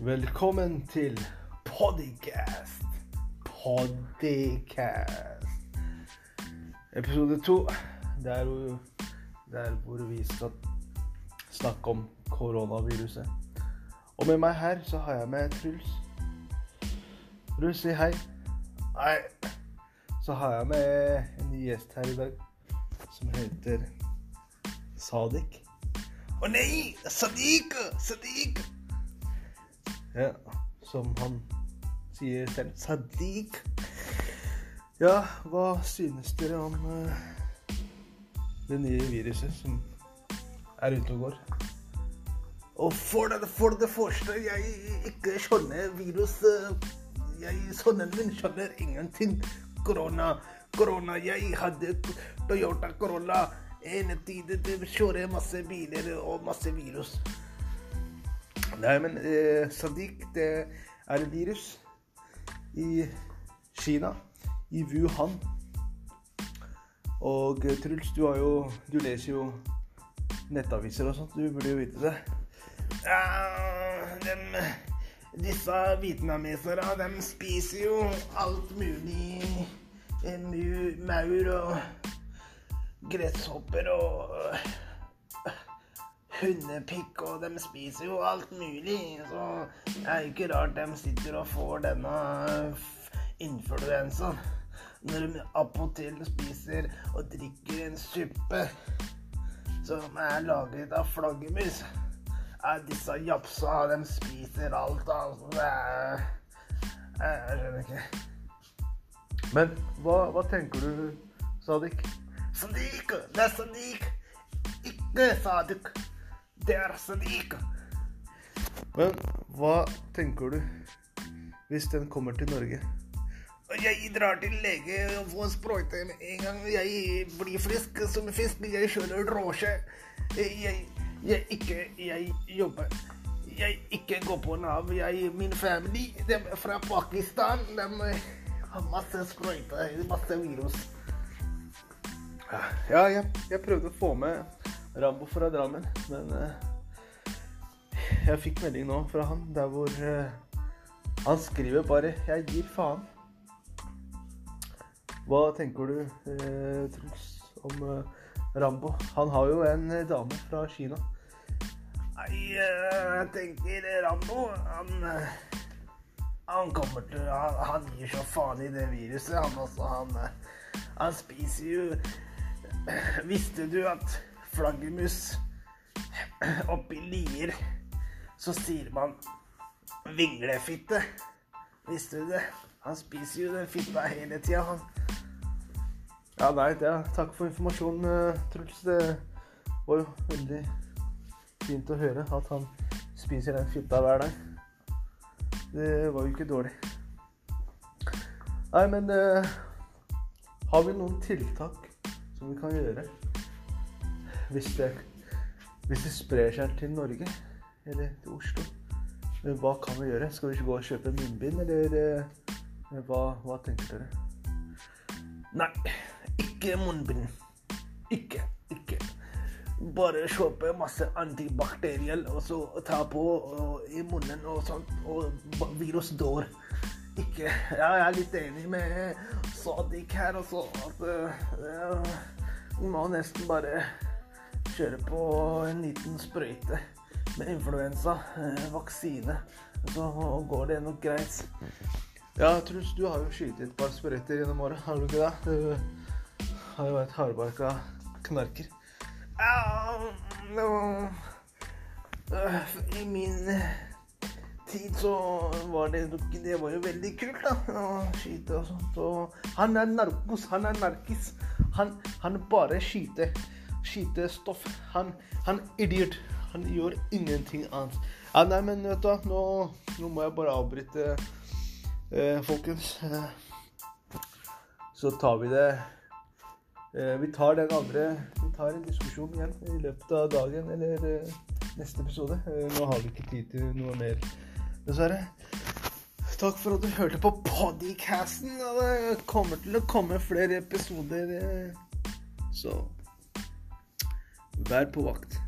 Velkommen til Podcast. Podcast. Episode to. Der hvor, der hvor vi skal snakke om koronaviruset. Og med meg her så har jeg med Truls. Truls, si hei. Hei. Så har jeg med en ny gjest her i dag som heter Sadik. Å nei! Sadiq! Sadiq! Ja, som han sier selv. Sadiq. Ja, hva synes dere om uh, det nye viruset som er ute og går? Og for det, for det første, jeg ikke skjønner virus eh, Jeg sønnen min skjønner ingenting. Korona, korona. Jeg hadde Toyota Corolla. En tid det kjører masse biler og masse virus. Nei, men eh, Sadiq, det er et virus i Kina, i Wuhan. Og eh, Truls, du har jo Du leser jo nettaviser og sånt. Du burde jo vite det. Ja, dem, disse vietnamesere, de spiser jo alt mulig. Maur og gresshopper og hundepikk, og de spiser jo alt mulig. Så det er jo ikke rart de sitter og får denne influensaen. Når de appåtil spiser og drikker en suppe som er laget av flaggermus. Ja, disse japsa, de spiser alt, altså. Det er jeg skjønner ikke. Men hva, hva tenker du, Sadik? Sadik! Det er Sadik, Ikke Sadik. Det er Sadiq. Men hva tenker du hvis den kommer til Norge? Jeg drar til lege og får sprøyte med en gang. Jeg blir frisk som fisk. Jeg kjører drosje. Jeg, jeg ikke Jeg jobber. Jeg ikke går på Nav. Jeg, min family, de er fra Pakistan, de har masse sprøyter, masse virus. Ja, jeg, jeg prøvde å få med Rambo fra Drammen, men eh, jeg fikk melding nå fra han der hvor eh, han skriver bare 'Jeg gir faen'. Hva tenker du, eh, Truls, om Rambo? Han har jo en dame fra Kina. Nei, jeg tenker Rambo Han, han kommer til han, han gir så faen i det viruset, han også. Han, eh, han spiser jo Visste du at flaggermus oppi Lier så sier man vinglefitte? Visste du det? Han spiser jo den fitta hele tida, han. Ja, nei, ja. takk for informasjonen, eh, Truls. Det var jo veldig fint å høre at han spiser den fitta hver dag. Det var jo ikke dårlig. Nei, men uh, har vi noen tiltak som vi kan gjøre hvis det, hvis det sprer seg til Norge eller til Oslo? Hva kan vi gjøre? Skal vi ikke gå og kjøpe munnbind, eller eh, hva, hva tenker dere? Nei, ikke munnbind. Ikke. Ikke. Bare kjøpe masse antibakteriell og så ta på og, i munnen og sånn, og virus dør. Ikke Ja, jeg er litt enig med Sadik her også, at uh, vi må nesten bare kjøre på en liten sprøyte med influensa, eh, vaksine, så går det nok greit. Ja, Truls, du har jo skutt et par sprøyter gjennom året, har du ikke det? Du har jo vært hardbarka knarker. Øh, I min tid så var det Det var jo veldig kult, da. Å skyte og sånt. Og han er narkos. Han er narkis. Han, han bare skyter. Skytestoff. Han, han idiot. Han gjør ingenting annet. Ja, nei, men vet du nå, nå må jeg bare avbryte, eh, folkens. Så tar vi det eh, Vi tar den andre Vi tar en diskusjon igjen i løpet av dagen eller eh, neste episode. Eh, nå har vi ikke tid til noe mer, dessverre. Takk for at du hørte på podcasten. og Det kommer til å komme flere episoder. eh, Så vær på vakt.